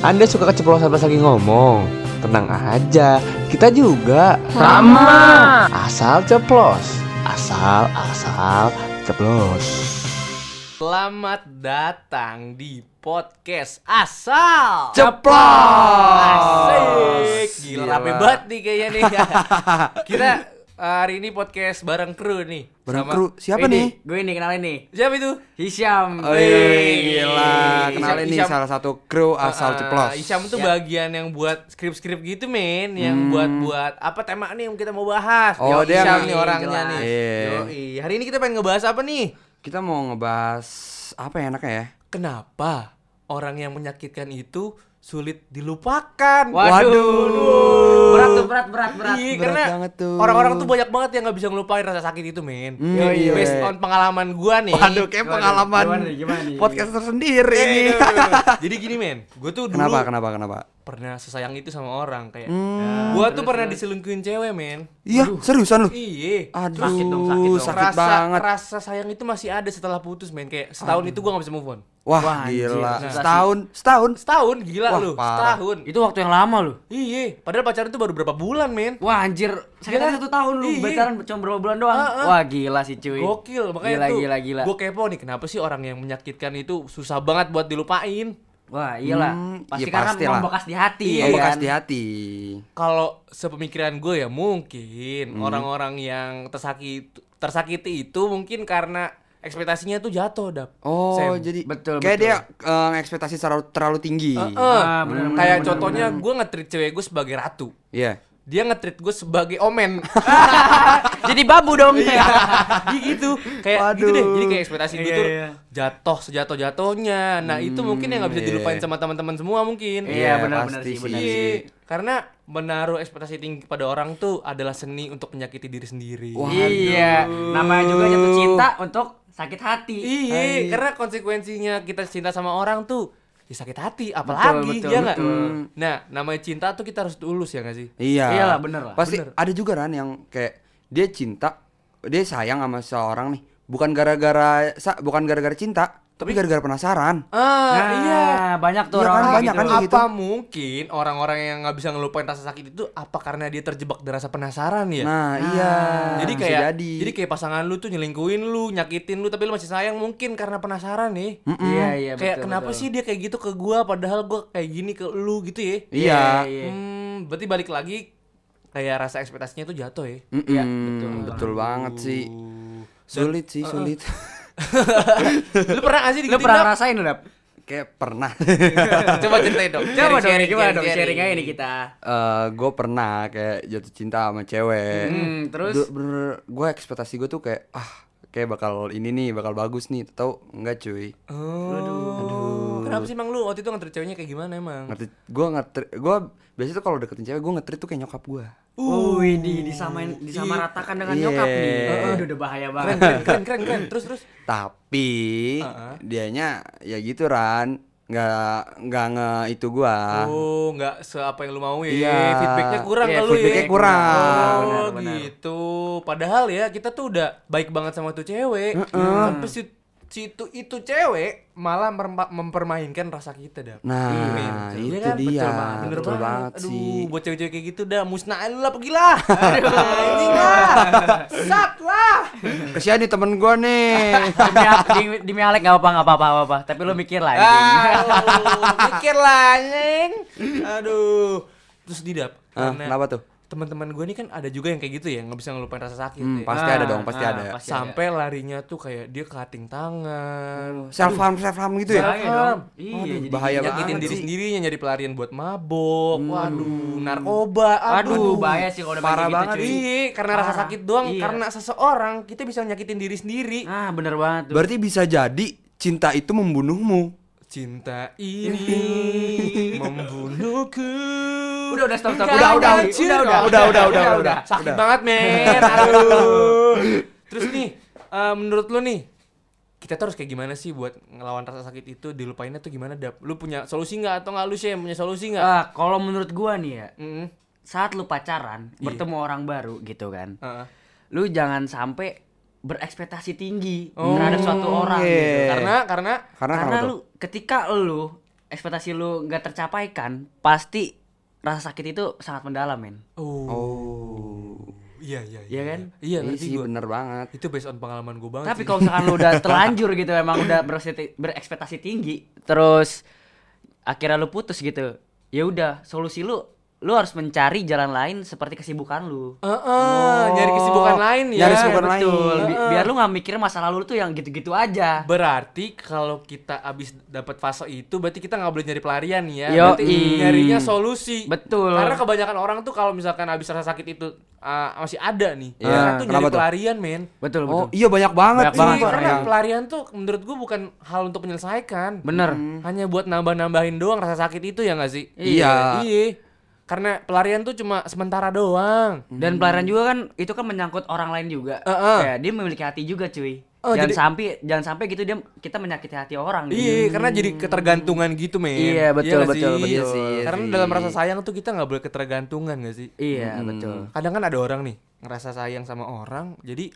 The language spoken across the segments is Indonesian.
Anda suka keceplosan pas lagi ngomong? Tenang aja, kita juga. Sama. Asal ceplos. Asal, asal ceplos. Selamat datang di podcast Asal Ceplos. Asik Gila, Gila. rame banget nih kayaknya nih Kita uh, hari ini podcast bareng kru nih Bareng Sama- kru, siapa Ini. nih? Gue nih kenalin nih Siapa itu? Hisyam Oh Wih. iya, gila. Kenalin nih salah satu kru asal Uh, ceplos. Isyam tuh Ya. bagian yang buat skrip-skrip gitu men Yang Hmm. buat-buat apa tema nih yang kita mau bahas Oh, Yo, dia yang- nih orangnya jelas. nih Iya. Yoi. Hari ini kita pengen ngebahas apa nih? Kita mau ngebahas apa ya enaknya ya? Kenapa orang yang menyakitkan itu sulit dilupakan? Waduh. Berat tuh berat berat berat Iya, Berat karena banget tuh. orang-orang tuh banyak banget yang nggak bisa ngelupain rasa sakit itu, men. Hmm, Yoi, iya. Based on pengalaman gua nih. Waduh, kayak Gimana, pengalaman gimana gimana nih? podcast tersendiri Eh, ini. Jadi gini, men. Gue tuh dulu Kenapa? Kenapa? Kenapa? Pernah sesayang itu sama orang kayak. Hmm. gua tuh pernah diselingkuhin cewek, men. Iya, seriusan lu? Iya. Aduh, Sakit dong, sakit dong. sakit rasa, banget. rasa sayang itu masih ada setelah putus, men. Kayak setahun itu gua gak bisa move on. Wah, Wah, gila. sih. Setahun, setahun. Setahun, gila Wah, lu. parah. Setahun. Itu waktu yang lama lu Iya, padahal pacaran tuh baru berapa bulan, men. Wah anjir Sakit Gila. satu tahun lu Iya. Pacaran cuma berapa bulan doang Ah, ah. Wah gila sih cuy Gokil, makanya Gila, tuh gila, gila. gue kepo nih kenapa sih orang yang menyakitkan itu susah banget buat dilupain. Wah iyalah Hmm, Pasti iya, karena pastilah. membekas di hati Iya, ya Membekas kan? di hati. Kalau sepemikiran gue ya mungkin Hmm. orang-orang yang tersakiti tersakiti itu mungkin karena ekspektasinya tuh jatuh, Dap. Oh, Sam. jadi Betul, kayak betul. dia eh, ekspektasi terlalu terlalu tinggi. Heeh. Ah, bener, bener, Kayak bener, contohnya gue nge-treat cewek gue sebagai ratu. Iya. Dia nge-treat gue sebagai omen. Jadi babu dong Iya. Jadi gitu. Kayak gitu deh. Waduh. Jadi kayak ekspektasi gue Iya, tuh iya. jatuh sejatuh-jatuhnya. Nah, itu mungkin yang nggak bisa iya. dilupain sama teman-teman semua mungkin. Iya Iya, benar-benar sih benar sih. Iya, karena menaruh ekspektasi tinggi pada orang tuh adalah seni untuk menyakiti diri sendiri. Wah. Iya Namanya juga jatuh cinta untuk sakit hati Iya, karena konsekuensinya kita cinta sama orang tuh ya sakit hati, apalagi betul, ya nggak? betul. Nah, namanya cinta tuh kita harus tulus ya nggak sih? Iya. Iyalah, bener lah. Pasti Bener. ada juga kan yang kayak dia cinta, dia sayang sama seorang nih, bukan gara-gara bukan gara-gara cinta, tapi gara-gara penasaran. Ah, Nah, iya. banyak tuh Iya kan, banyak gitu. kan gitu. Apa mungkin orang-orang yang nggak bisa ngelupain rasa sakit itu apa karena dia terjebak di rasa penasaran ya? Nah, iya. jadi bisa kayak jadi. jadi kayak pasangan lu tuh nyelingkuhin lu, nyakitin lu tapi lu masih sayang mungkin karena penasaran nih. Mm-mm. Iya iya kayak betul, kenapa betul. sih dia kayak gitu ke gua padahal gua kayak gini ke lu gitu ya? Iya. iya. Hmm, berarti balik lagi kayak rasa ekspektasinya tuh jatuh ya. Mm-mm. Iya, betul, betul. banget sih. Uh. Sulit sih, sulit. lu pernah gak sih Lu digituin, pernah Dap? ngerasain lu Dap? kayak pernah. Coba ceritain dong. Coba dong Sharing, gimana sharing, dong sharing aja nih kita Eh, gue pernah kayak jatuh cinta sama cewek. Hmm, terus? Du- bener, gue ekspektasi gue tuh kayak ah kayak bakal ini nih bakal bagus nih, tau enggak cuy. Oh. Aduh. Kenapa sih emang lu waktu itu nganter ceweknya kayak gimana emang? Ngerti? Gue ngetri, gue biasanya tuh kalau deketin cewek gue ngetrit tuh kayak nyokap gue. Uh, di disamain disamaratakan dengan Iya. nyokap nih. Heeh. Aduh, udah bahaya banget. keren, keren, keren, keren. Terus, terus. Tapi Heeh. dianya ya gitu Ran, nggak nggak nge itu gua. Oh, nggak seapa yang lu mau ya. Iya. Feedbacknya kurang Iya, ke lu feedbacknya ya. kurang. Oh, Benar, benar. gitu. Padahal ya kita tuh udah baik banget sama tuh cewek. Tapi si, si itu, itu cewek malah mempermainkan rasa kita dah. Nah, Iya itu kan? dia. Betul banget, bener betul banget. banget Aduh, sih. buat cewek-cewek kayak gitu dah musnahin lah pergi lah. Anjing lah. Sat lah. Kesian nih temen gua nih. Demi, di, demi Alek gak apa-apa, gak apa-apa, apa-apa. Tapi lu mikir lah. Aduh, mikir lah anjing. Aduh. Terus didap Ah, karena kenapa tuh? Teman-teman gue ini kan ada juga yang kayak gitu ya nggak bisa ngelupain rasa sakit Hmm, ya. pasti Ah, ada dong, pasti ah, ada. pasti sampai larinya tuh kayak dia cutting tangan Self harm, self harm gitu ya? Bahaya dong. Iya, Aduh, jadi bahaya nyakitin banget diri sih. sendirinya nyari pelarian buat mabok waduh narkoba Aduh, bahaya sih kalau udah Parah gitu, banget cuy. Iya, karena rasa Parah. sakit doang, Iya. karena seseorang kita bisa nyakitin diri sendiri. Ah, bener banget tuh. Berarti bisa jadi cinta itu membunuhmu. Cinta ini membunuhku. Udah, udah, stop, stop. Udah, udah, cinta- udah, udah, udah, udah, udah, udah. Sakit Udah. banget, men. Aduh. Terus nih, eh, menurut lu nih, kita tuh harus kayak gimana sih buat ngelawan rasa sakit itu dilupainnya tuh gimana dap lu punya solusi nggak atau nggak lu sih punya solusi nggak Ah, kalau menurut gua nih ya, Mm-mm. saat lu pacaran, Iya. bertemu orang baru gitu kan. Heeh. Lu jangan sampai berekspektasi tinggi Oh, terhadap suatu orang iya. gitu. karena karena Karena, Karena kenapa tuh? lu ketika lu ekspektasi lu nggak tercapai kan, pasti rasa sakit itu sangat mendalam, men. Oh. Oh. Iya, iya, Iya kan? Iya, Iya ngerti sih gua. bener banget. Itu based on pengalaman gue banget Tapi kalau misalkan lu udah terlanjur gitu, emang udah berekspektasi tinggi, terus akhirnya lu putus gitu, ya udah solusi lu, lu harus mencari jalan lain seperti kesibukan lu. Heeh, nyari kesibukan lain ya. nyari kesibukan lain. Betul. Bi- Heeh. biar lu nggak mikirin masa lalu lu tuh yang gitu-gitu aja. Berarti kalau kita abis dapat fase itu berarti kita nggak boleh nyari pelarian ya. Yoi. Berarti nyarinya solusi. Betul. Karena kebanyakan orang tuh kalau misalkan abis rasa sakit itu uh, masih ada nih. Iya, mereka tuh nyari kenapa tuh? pelarian, men. Betul, Oh betul. iya banyak banget Banyak banget, Iya, karena yang- pelarian tuh menurut gua bukan hal untuk menyelesaikan. Bener. Hanya buat nambah-nambahin doang rasa sakit itu ya nggak sih? Iya. Iya. Karena pelarian tuh cuma sementara doang. Dan pelarian juga kan itu kan menyangkut orang lain juga. Heeh. Kayak dia memiliki hati juga, cuy. Oh, jangan jadi- sampai jangan sampai gitu dia kita menyakiti hati orang gitu. Iya, karena jadi ketergantungan gitu, men. Iya, betul, nggak betul, sih? betul. Iya sih, iya Karena sih. dalam rasa sayang tuh kita nggak boleh ketergantungan gak sih? Iya, betul. Kadang kan ada orang nih ngerasa sayang sama orang, jadi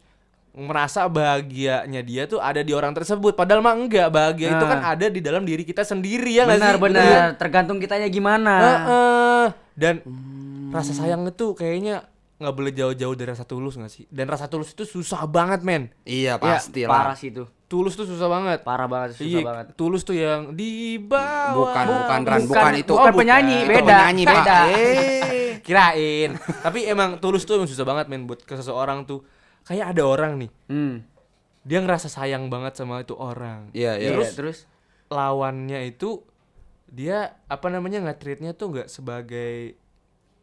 merasa bahagianya dia tuh ada di orang tersebut. Padahal mah enggak, bahagia itu Nah. kan ada di dalam diri kita sendiri ya nggak benar, sih? benar. Tergantung kitanya gimana. Heeh. Dan Hmm. rasa sayang itu kayaknya nggak boleh jauh-jauh dari rasa tulus nggak sih? Dan rasa tulus itu susah banget, men. Iya Ya, pasti parah lah. sih itu. Tulus tuh susah banget. Parah banget, susah Iya, banget. tulus tuh yang di bawah. Bukan, bukan, Ran, bukan- bukan itu. bukan Oh, penyanyi, Itu beda, penyanyi, Pak. beda. Eh. Kirain. Tapi emang tulus tuh emang susah banget men buat ke seseorang tuh. Kayak ada orang nih, Hmm. dia ngerasa sayang banget sama itu orang. Iya, iya. Terus terus Lawannya itu dia apa namanya nge-treatnya tuh nggak sebagai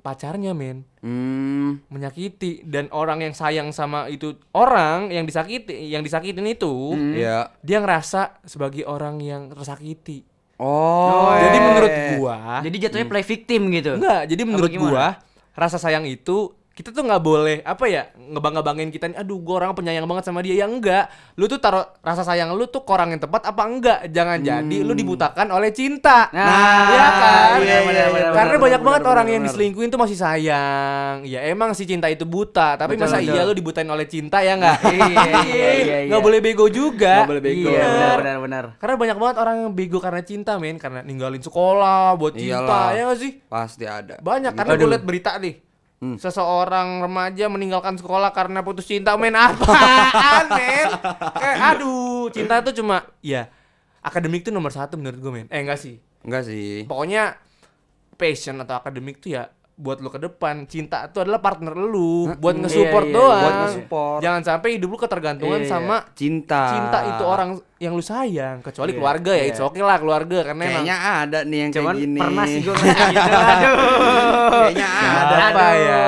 pacarnya men Hmm. menyakiti dan orang yang sayang sama itu orang yang disakiti yang disakitin itu Iya. dia ngerasa sebagai orang yang tersakiti Oh. jadi menurut gua jadi jatuhnya play victim gitu. Enggak, jadi menurut gua rasa sayang itu kita tuh nggak boleh apa ya ngebangga-banggain kita nih aduh gua orang penyayang banget sama dia. Ya enggak. Lu tuh taruh rasa sayang lu tuh ke orang yang tepat apa enggak? Jangan jadi lu dibutakan oleh cinta. Nah, Iya kan? iya, iya, iya, karena banyak banget orang yang diselingkuhin tuh masih sayang. Ya emang si cinta itu buta tapi Betul, masa betul. iya lu dibutain oleh cinta ya enggak? Iya, iya, iya, nggak boleh bego juga. Nggak boleh bego. Iya, benar benar benar. karena banyak banget orang yang bego karena cinta men. Karena ninggalin sekolah buat cinta Iyalah. ya gak sih? Pasti ada. banyak karena gue liat berita nih. Hmm. Seseorang remaja meninggalkan sekolah karena putus cinta men apaan men? Kayak aduh, cinta itu cuma ya akademik tuh nomor satu menurut gue men. Eh enggak sih. Enggak sih. Pokoknya passion atau akademik tuh ya buat lu ke depan. Cinta itu adalah partner lu buat nge-support Iya, iya, doang. buat nge-support. Jangan sampai hidup lu ketergantungan Iya, iya. sama Cinta. cinta itu orang yang lu sayang. Kecuali Iya, keluarga ya, iya. it's okay lah keluarga karena emang Kayaknya ada nih yang Cuman kayak gini. pernah sih gue kayak gitu. Aduh. Kayaknya ada. Siapa ya?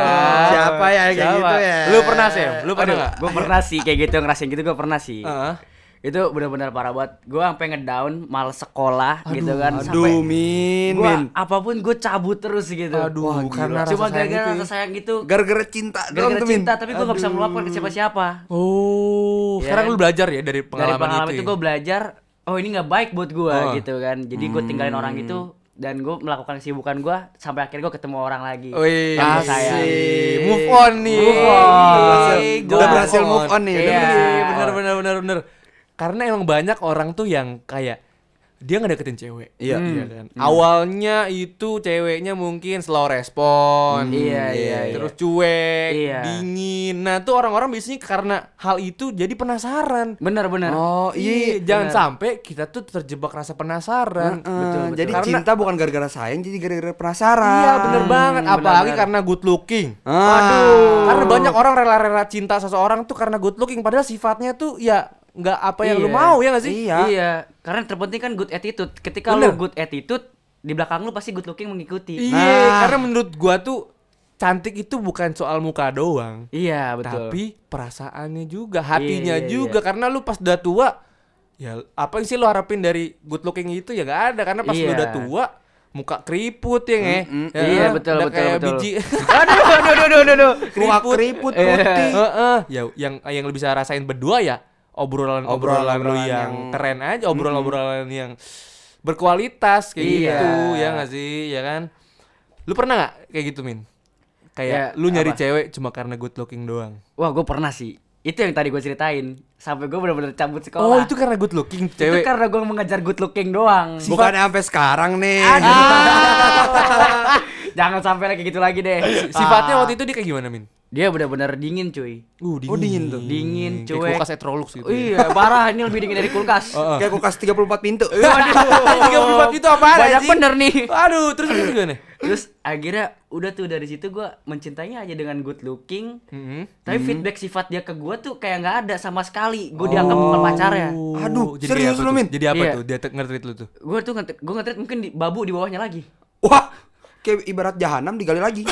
Siapa ya kayak Siapa? gitu ya? Lu pernah Sam? Lu pernah nggak? Gue pernah sih kayak gitu ngerasain gitu gue pernah sih. Heeh. Itu benar-benar parah banget. Gue sampai ngedown, males sekolah gitu kan. Aduh, Min, Gue Min. apa pun gue cabut terus gitu. Aduh, Wah, karena Cuma rasa sayang gara-gara itu ya. rasa sayang gitu. Gara-gara cinta Gara-gara tuh, Min. cinta, tapi gue gak bisa meluapkan ke siapa-siapa. Oh, Iya sekarang kan? lu belajar ya dari pengalaman, Dari pengalaman itu. itu ya? gue belajar, oh ini nggak baik buat gue Oh. gitu kan. Jadi gue tinggalin orang itu dan gue melakukan kesibukan gue sampai akhirnya gue ketemu orang lagi. Wih, Yang asik. sayang. Move on nih. Move on. Udah berhasil, Gua udah berhasil move on nih. Iya. Iya, bener bener bener bener. Karena emang banyak orang tuh yang kayak dia nggak deketin cewek. Iya. Iya kan. Awalnya itu ceweknya mungkin slow respon. Iya, iya, iya. Terus cuek, Iya. dingin. Nah, tuh orang-orang biasanya karena hal itu jadi penasaran. Bener-bener. Oh, Iya, iya. jangan benar. sampai kita tuh terjebak rasa penasaran. Heeh, betul, betul. Jadi Karena- cinta bukan gara-gara sayang, jadi gara-gara penasaran. Iya, bener banget. benar, Apalagi benar. karena good looking. Waduh. Karena banyak orang rela-rela cinta seseorang tuh karena good looking padahal sifatnya tuh ya nggak apa yang lu Iya. mau ya gak sih? Iya. Iya, karena terpenting kan good attitude. Ketika Bener. lu good attitude, di belakang lu pasti good looking mengikuti. Iya, Nah. karena menurut gua tuh cantik itu bukan soal muka doang, Iya, betul. tapi perasaannya juga, hatinya Iya, iya, juga. Karena lu pas udah tua, ya apa yang sih lu harapin dari good looking itu ya gak ada. Karena pas lu Iya. udah tua, muka keriput ya nge. Mm-mm. Ya, Iya, betul, udah betul, kayak betul. biji. aduh, aduh, aduh, aduh, aduh. Muka keriput Iya. putih. Heeh. ya yang yang lu bisa rasain berdua ya obrolan obrolan, lu Obrolan-obrolan yang, yang- keren aja obrolan obrolan yang berkualitas kayak Iya. gitu ya nggak sih ya kan lu pernah nggak kayak gitu min kayak Ya, lu nyari apa? cewek cuma karena good looking doang Wah, gue pernah sih. Itu yang tadi gue ceritain. Sampai gue bener-bener cabut sekolah. Oh, itu karena good looking Itu cewek. karena gue mengejar good looking doang. Bukannya sampai sekarang nih. Jangan sampai kayak gitu lagi deh. Sifatnya Ah. waktu itu dia kayak gimana, Min? Dia bener-bener dingin cuy. Uh, Oh, dingin tuh. Dingin, Kayak cuek. kulkas Etrolux gitu. ya. Iya, parah ini lebih dingin dari kulkas. Kayak kulkas 34 pintu. Waduh, 34 itu apaan Banyak anjing? bener nih. Aduh, terus terus gimana? Terus akhirnya udah tuh dari situ gua mencintainya aja dengan good looking. Mhm. Tapi feedback sifat dia ke gua tuh kayak nggak ada sama sekali. Gue dianggap bukan pacarnya. Aduh, jadi serius apa lu? Min? Jadi apa Iya. tuh? Dia nge-treat lu tuh. Gue tuh ngetrit, gue ngetrit mungkin di, babu di bawahnya lagi. Wah, kayak ibarat jahanam digali lagi.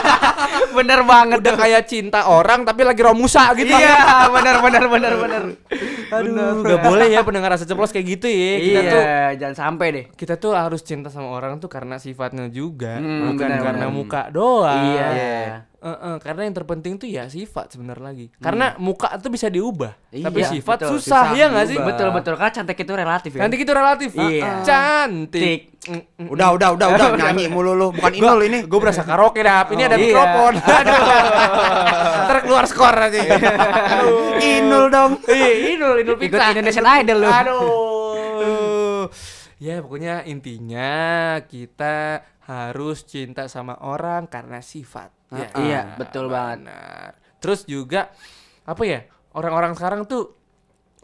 bener banget. Udah kayak cinta orang tapi lagi romusa gitu. Iya, bener bener bener bener. Aduh, gak boleh ya pendengar rasa ceplos kayak gitu ya. Kita iya, tuh jangan sampai deh. kita tuh harus cinta sama orang tuh karena sifatnya juga, Hmm, bukan benar, karena muka doang. Iya. Eh, eh, karena yang terpenting tuh ya sifat sebenarnya lagi. Karena muka tuh bisa diubah, tapi Iya, sifat betul, susah, susah ya nggak sih? Betul betul kan cantik itu relatif ya. Cantik itu relatif. Iya. Cantik. Tik. Mm, mm. Udah, udah, udah, udah nyanyi mulu lu. Bukan inul ini. Gue berasa karaoke dah. Ini ada iya. mikrofon. Aduh. Ntar keluar skor aja. Inul dong. Iya, Inul, Inul Ikut Pizza. Indonesian Idol lu. Aduh. Ya pokoknya intinya kita harus cinta sama orang karena sifat. Ya, Iya, betul banget. Terus juga apa ya? Orang-orang sekarang tuh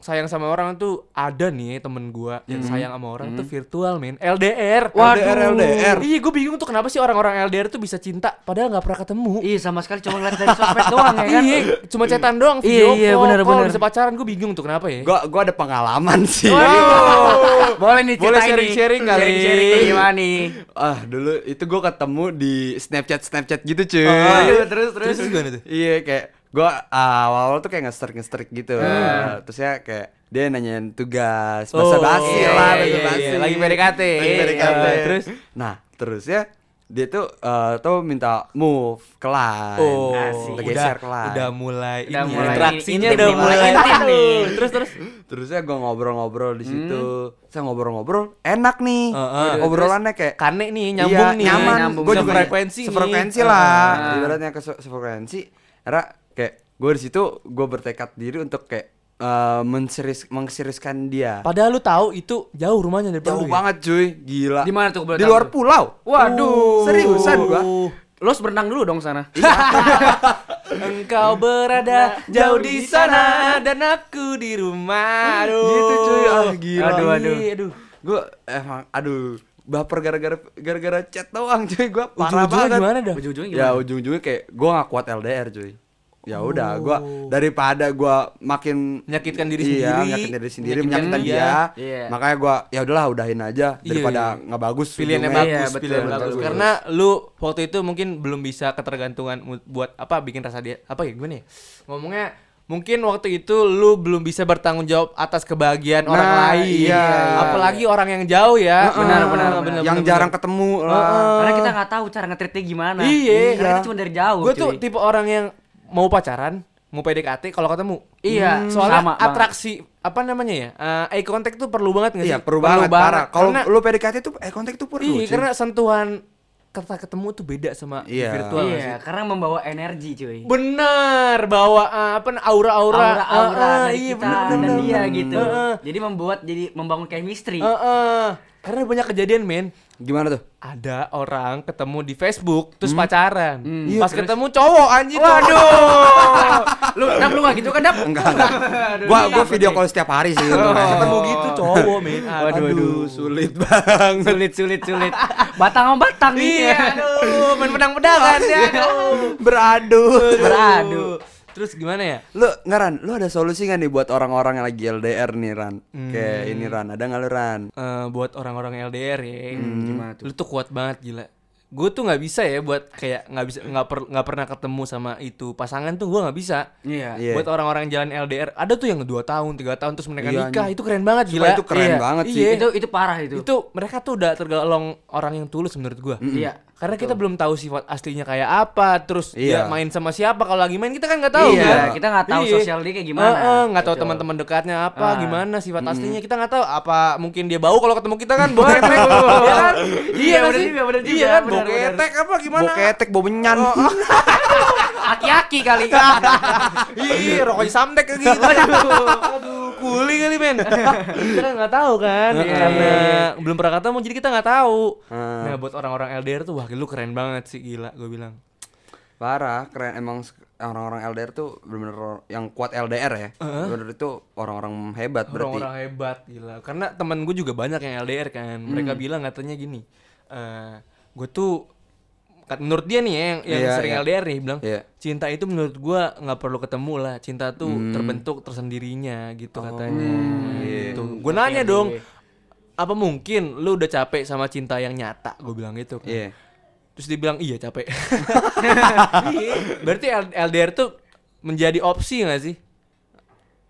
sayang sama orang tuh ada nih temen gua yang sayang sama orang tuh virtual men LDR LDR, LDR. iya gue bingung tuh kenapa sih orang-orang LDR tuh bisa cinta padahal nggak pernah ketemu Iya sama sekali cuma ngeliat dari sosmed doang ya kan. Iya, cuma cetan doang, Iya, video iya, call, benar, call, benar. bisa pacaran, gue bingung tuh kenapa ya? Gua gua ada pengalaman sih. Boleh nih Boleh ceritain nih. sharing-sharing kali. Nih gimana nih? Ah, dulu itu gua ketemu di Snapchat Snapchat gitu, cuy. Aduh, terus terus. Terus gimana tuh? Iya kayak gua ah, awal-awal tuh kayak nge-strik nge-strik gitu. Terus ya kayak dia nanyain tugas, basa basi iya, lah, iya, basa basi. iya, lagi PDKT. Lagi PDKT. Iya, terus? Nah, terus ya dia tuh eh, tuh minta move ke line. Oh, Asik. udah, geser ke line. udah mulai Udah ini, mulai interaksinya udah mulai mulai. intim nih. Terus terus. Terus ya gue ngobrol-ngobrol di situ. Saya ngobrol-ngobrol enak nih. Heeh. Obrolannya kayak Kane nih nyambung iya, nih. nyaman. Gue juga Sefrekuensi nih. sefrekuensi lah. Ibaratnya ke sefrekuensi. Karena kayak gue di situ gue bertekad diri untuk kayak eh, menseris mengeseriuskan dia. Padahal lu tahu itu jauh rumahnya dari Jauh ya? banget cuy, gila. Di mana tuh Di tahu luar tuh? pulau. Waduh. Seriusan gua. Lo harus berenang dulu dong sana. Engkau berada jauh di sana dan aku di rumah. Aduh. Gitu, cuy. Ah, gila. Aduh, aduh. Ih, aduh. Gue emang aduh baper gara-gara gara-gara chat doang cuy. Gue parah Ujung-ujungnya banget. gimana dah? Ujung-ujungnya Ya ujung-ujungnya kayak gue gak kuat LDR cuy Ya udah gua daripada gua makin Menyakitkan diri iya, sendiri, menyakitkan diri sendiri, menyakitkan menyakitkan dia. dia. Iya. Makanya gua ya udahlah udahin aja Iya, daripada iya. nggak bagus pilihannya bagus, Iya, betul, pilihan betul, bagus. betul. Karena lu waktu itu mungkin belum bisa ketergantungan buat apa bikin rasa dia apa ya gimana ya? Ngomongnya mungkin waktu itu lu belum bisa bertanggung jawab atas kebahagiaan Nah, orang lain. iya. Apalagi orang yang jauh ya. Benar, benar, benar. yang benar, jarang benar. ketemu lah. Karena kita nggak tahu cara nge-treatnya gimana. Iya. Karena kita cuma dari jauh. Gue tuh tipe orang yang mau pacaran, mau PDKT kalau ketemu. Iya, Soalnya sama banget. atraksi apa namanya ya? eh, eye contact tuh perlu banget nggak sih? Iya, perlu Perlu banget parah. Kalau Karena- lu PDKT tuh eh kontak tuh perlu. Iya, karena sentuhan kata ketemu tuh beda sama di Iya. virtual nggak sih? Iya, karena membawa energi cuy. Bener, bawa eh, apa aura-aura, Aura-aura Eh, eh, dari iya, kita bener, dan bener, dia bener. gitu. Jadi membuat jadi membangun chemistry. Eh, eh. Karena banyak kejadian men Gimana tuh? Ada orang ketemu di Facebook Terus pacaran Hmm. Pas Iya, ketemu cowok anjir Waduh. lu dap lu gak gitu kan dap? Enggak, enggak. gua gua video call setiap hari sih. Untungnya. ketemu gitu cowok men Waduh, aduh, sulit banget. sulit sulit sulit. Batang sama batang nih. Iya aduh Main pedang-pedangan ya aduh Beradu. Beradu. Terus gimana ya? Lu nggak Ran, lu ada solusi nggak nih buat orang-orang yang lagi LDR nih Ran? Kayak Hmm. ini Ran, ada nggak lu Ran? Eh, buat orang-orang LDR ya gimana tuh? Lu tuh kuat banget gila Gue tuh nggak bisa ya buat kayak nggak bisa nggak per, nggak pernah ketemu sama itu pasangan tuh gue nggak bisa. Iya. Iya. Buat orang-orang yang jalan LDR ada tuh yang dua tahun tiga tahun terus mereka Iya, nikah itu keren banget Sumpah gila. itu keren Iya. banget sih. Iya. Itu itu parah itu. Itu mereka tuh udah tergolong orang yang tulus menurut gua. Iya. Karena kita belum tahu sifat aslinya kayak apa, terus Iya. dia main sama siapa kalau lagi main kita kan nggak tahu. Iya, kan? kita nggak tahu Iya. sosial dia kayak gimana. Eh, eh, nggak tahu Betul. teman-teman dekatnya apa, Ah. gimana sifat aslinya kita nggak tahu. Apa mungkin dia bau kalau ketemu kita kan ketek, ya kan? Iya, nggak bener sih? juga, bener Iya juga, kan, bener, bau bener. apa gimana? Bau ketek, bau menyan. Aki-aki kali. Ih, rokoknya samtek gitu. Aduh, kuli kali men. kita kan nggak tahu kan, Iya, karena iya, iya. belum pernah ketemu jadi kita nggak tahu. Hmm. Nah, buat orang-orang LDR tuh wah lu keren banget sih gila gue bilang. Parah, keren emang orang-orang LDR tuh bener-bener yang kuat LDR ya. Bener itu orang-orang hebat berarti. Orang-orang hebat gila. Karena temen gue juga banyak yang LDR kan. Mereka bilang katanya gini. Eh gue tuh kat- menurut dia nih ya, yang, yang Iya, sering iya. LDR nih bilang Iya. cinta itu menurut gue nggak perlu ketemu lah. Cinta tuh terbentuk tersendirinya gitu katanya. Gitu. Gue nanya dong. Apa mungkin lu udah capek sama cinta yang nyata? Gue bilang gitu kan. Iya. Terus dia bilang iya capek. Berarti LDR tuh menjadi opsi gak sih?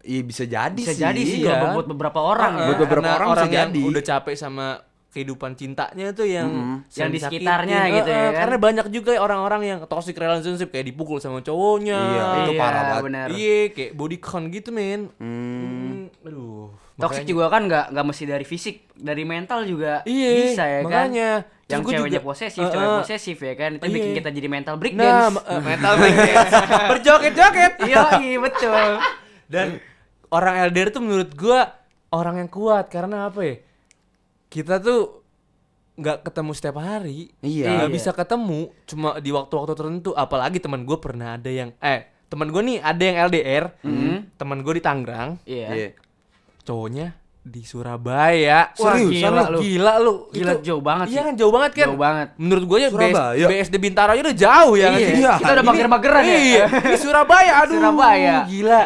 Iya bisa jadi Bisa sih. jadi sih Iya. kalau buat beberapa orang ya. Buat beberapa karena orang bisa yang jadi. udah capek sama kehidupan cintanya tuh yang Yang di sekitarnya gitu ya kan. Karena banyak juga orang-orang yang toxic relationship kayak dipukul sama cowoknya. Iya, itu Iya, parah banget. benar. Iya, kayak body count gitu, men. Hmm. Hmm, aduh. Toxic makanya- juga kan nggak nggak mesti dari fisik, dari mental juga Iya, bisa ya kan. makanya. Terus Yang ceweknya juga- posesif, Heeh. cewek posesif ya kan. Itu bikin Iya. kita jadi mental Nah, breakdance. ma- eh, mental breakdance. Berjoget-joget. Iya, iya betul. Dan orang LDR tuh menurut gua orang yang kuat karena apa ya? Kita tuh nggak ketemu setiap hari. Iya. Nggak bisa ketemu cuma di waktu-waktu tertentu. Apalagi teman gue pernah ada yang eh teman gue nih ada yang LDR. Teman gue di Tangerang, Iya. Iya. cowoknya di Surabaya. Wah, Seriusan gila lu? lu. Gila lu. Gila, jauh banget Iya sih. kan jauh banget kan? Jauh banget. Menurut gue ya BS, Surabaya. BSD Bintaro aja udah jauh ya Iya, sih? kita udah mager-mageran ya. Iya, ini Surabaya aduh. Surabaya. Gila.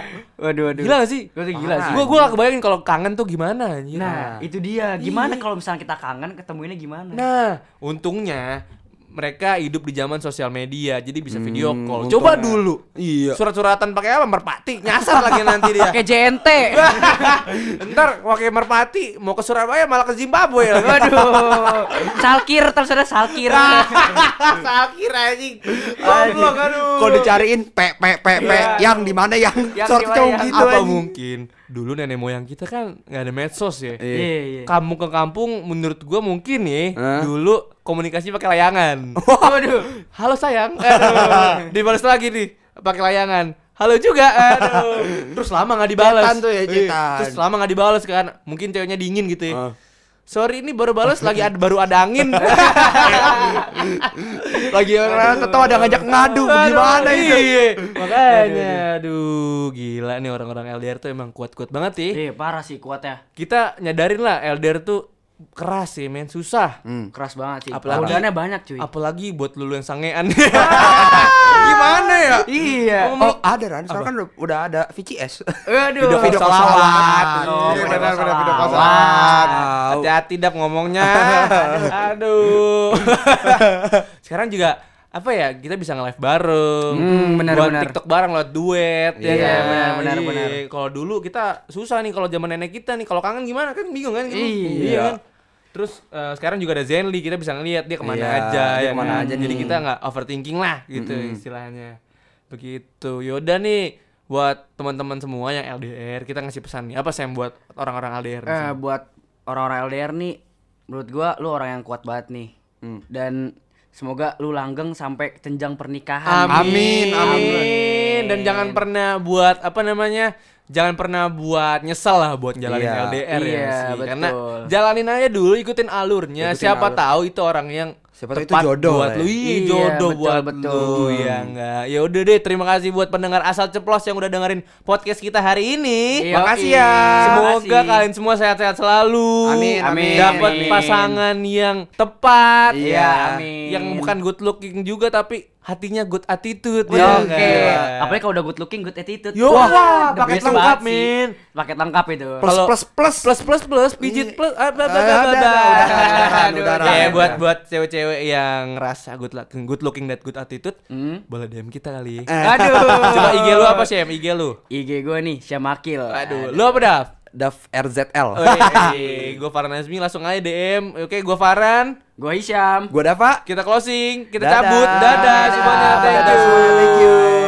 Waduh, waduh. Gila gak sih? Gua tuh gila sih. Gue gue gak kebayangin kalau kangen tuh gimana anjir. Nah, itu dia. Gimana kalau misalnya kita kangen ketemuinnya gimana? Nah, untungnya mereka hidup di zaman sosial media, jadi bisa video Hmm, call. untungnya. Coba dulu. Iya. Surat-suratan pakai apa? Merpati. Nyasar lagi nanti dia. Kayak JNT. Ntar pakai merpati mau ke Surabaya malah ke Zimbabwe lagi. Waduh. Salkir terus ada salkir. Sakir anjing. Goblok aduh. Kalau dicariin pe pe pe pe Iya. yang di mana yang Yang yang- gitu apa anjing. mungkin dulu nenek moyang kita kan nggak ada medsos ya. Iya. Iya, iya. Kampung ke kampung menurut gua mungkin nih Hah? dulu komunikasi pakai layangan. Waduh. Halo sayang. Aduh. Dibalas lagi nih pakai layangan. Halo juga. Aduh. Terus lama nggak dibalas. Cetan tuh ya, Iya. cetan. Terus lama nggak dibalas kan. Mungkin ceweknya dingin gitu ya. Ah. Sorry ini baru balas lagi ada, baru ada angin. Lagi orang tetap ada ngajak ngadu gimana Aduh, itu? Iya. Makanya aduh gila nih orang-orang LDR tuh emang kuat-kuat banget sih. Iya, parah sih kuatnya. Kita nyadarin lah LDR tuh keras sih men susah. Hmm. Keras banget sih. Apalagi- banyak, cuy. Apalagi buat lulu yang sangean. Gimana? Iya. Oh, ada Ran, sekarang kan udah, ada VCS. Aduh. Video Video salawat. Oh, Iya, benar video benar video salawat. Hati-hati dap ngomongnya. Aduh. Sekarang juga apa ya kita bisa nge-live bareng, Hmm, benar, buat benar. TikTok bareng lewat duet, ya Iya, kan? benar, benar, Iya. benar. Kalau dulu kita susah nih kalau zaman nenek kita nih, kalau kangen gimana kan bingung kan? Gitu. Iya. kan? Terus eh, sekarang juga ada Zenly, kita bisa ngelihat dia ke mana Iya, aja, dia ya ke mana kan? aja Jadi nih. kita nggak overthinking lah, gitu istilahnya. Begitu. Yaudah nih, buat teman-teman semua yang LDR, kita ngasih pesan nih. Apa sih yang buat orang-orang LDR? Eh, buat orang-orang LDR nih, menurut gua lu orang yang kuat banget nih. Hmm. Dan semoga lu langgeng sampai jenjang pernikahan. Amin, amin. Amin. Dan jangan pernah buat apa namanya? Jangan pernah buat nyesel lah buat jalanin Iya. LDR ya Iya, sih. betul. Karena jalanin aja dulu, ikutin alurnya. Ikutin Siapa alur. tahu itu orang yang Siapa tahu itu tepat jodoh buat lah lu. ya. Iya, Iya, jodoh betul, buat betul. lu ya enggak. Ya udah deh, terima kasih buat pendengar asal ceplos yang udah dengerin podcast kita hari ini. Iya, Makasih iya. ya. Semoga Makasih. kalian semua sehat-sehat selalu. Amin, amin. Dapat Amin. pasangan yang tepat. Iya, amin. Yang bukan good looking juga tapi hatinya good attitude. Oke. ya enggak? Apalagi kalau udah good looking, good attitude. Yo, Wah, paket lengkap, men. Paket lengkap itu. Plus plus plus. Plus plus plus pijit plus ah, Ah, udah, udah, udah, oke, udah. buat buat cewek-cewek yang ngerasa good looking good looking dan good attitude Hmm. boleh DM kita kali Aduh. coba IG lu apa sih IG lu IG gue nih, Syamakil. aduh lu apa Dav Dav RZL. gue Farhan Azmi langsung aja DM oke gue Farhan Gue Hisyam. Gua Dava. kita closing kita Dadah. cabut dadah semuanya thank Dadah you semuanya, thank you.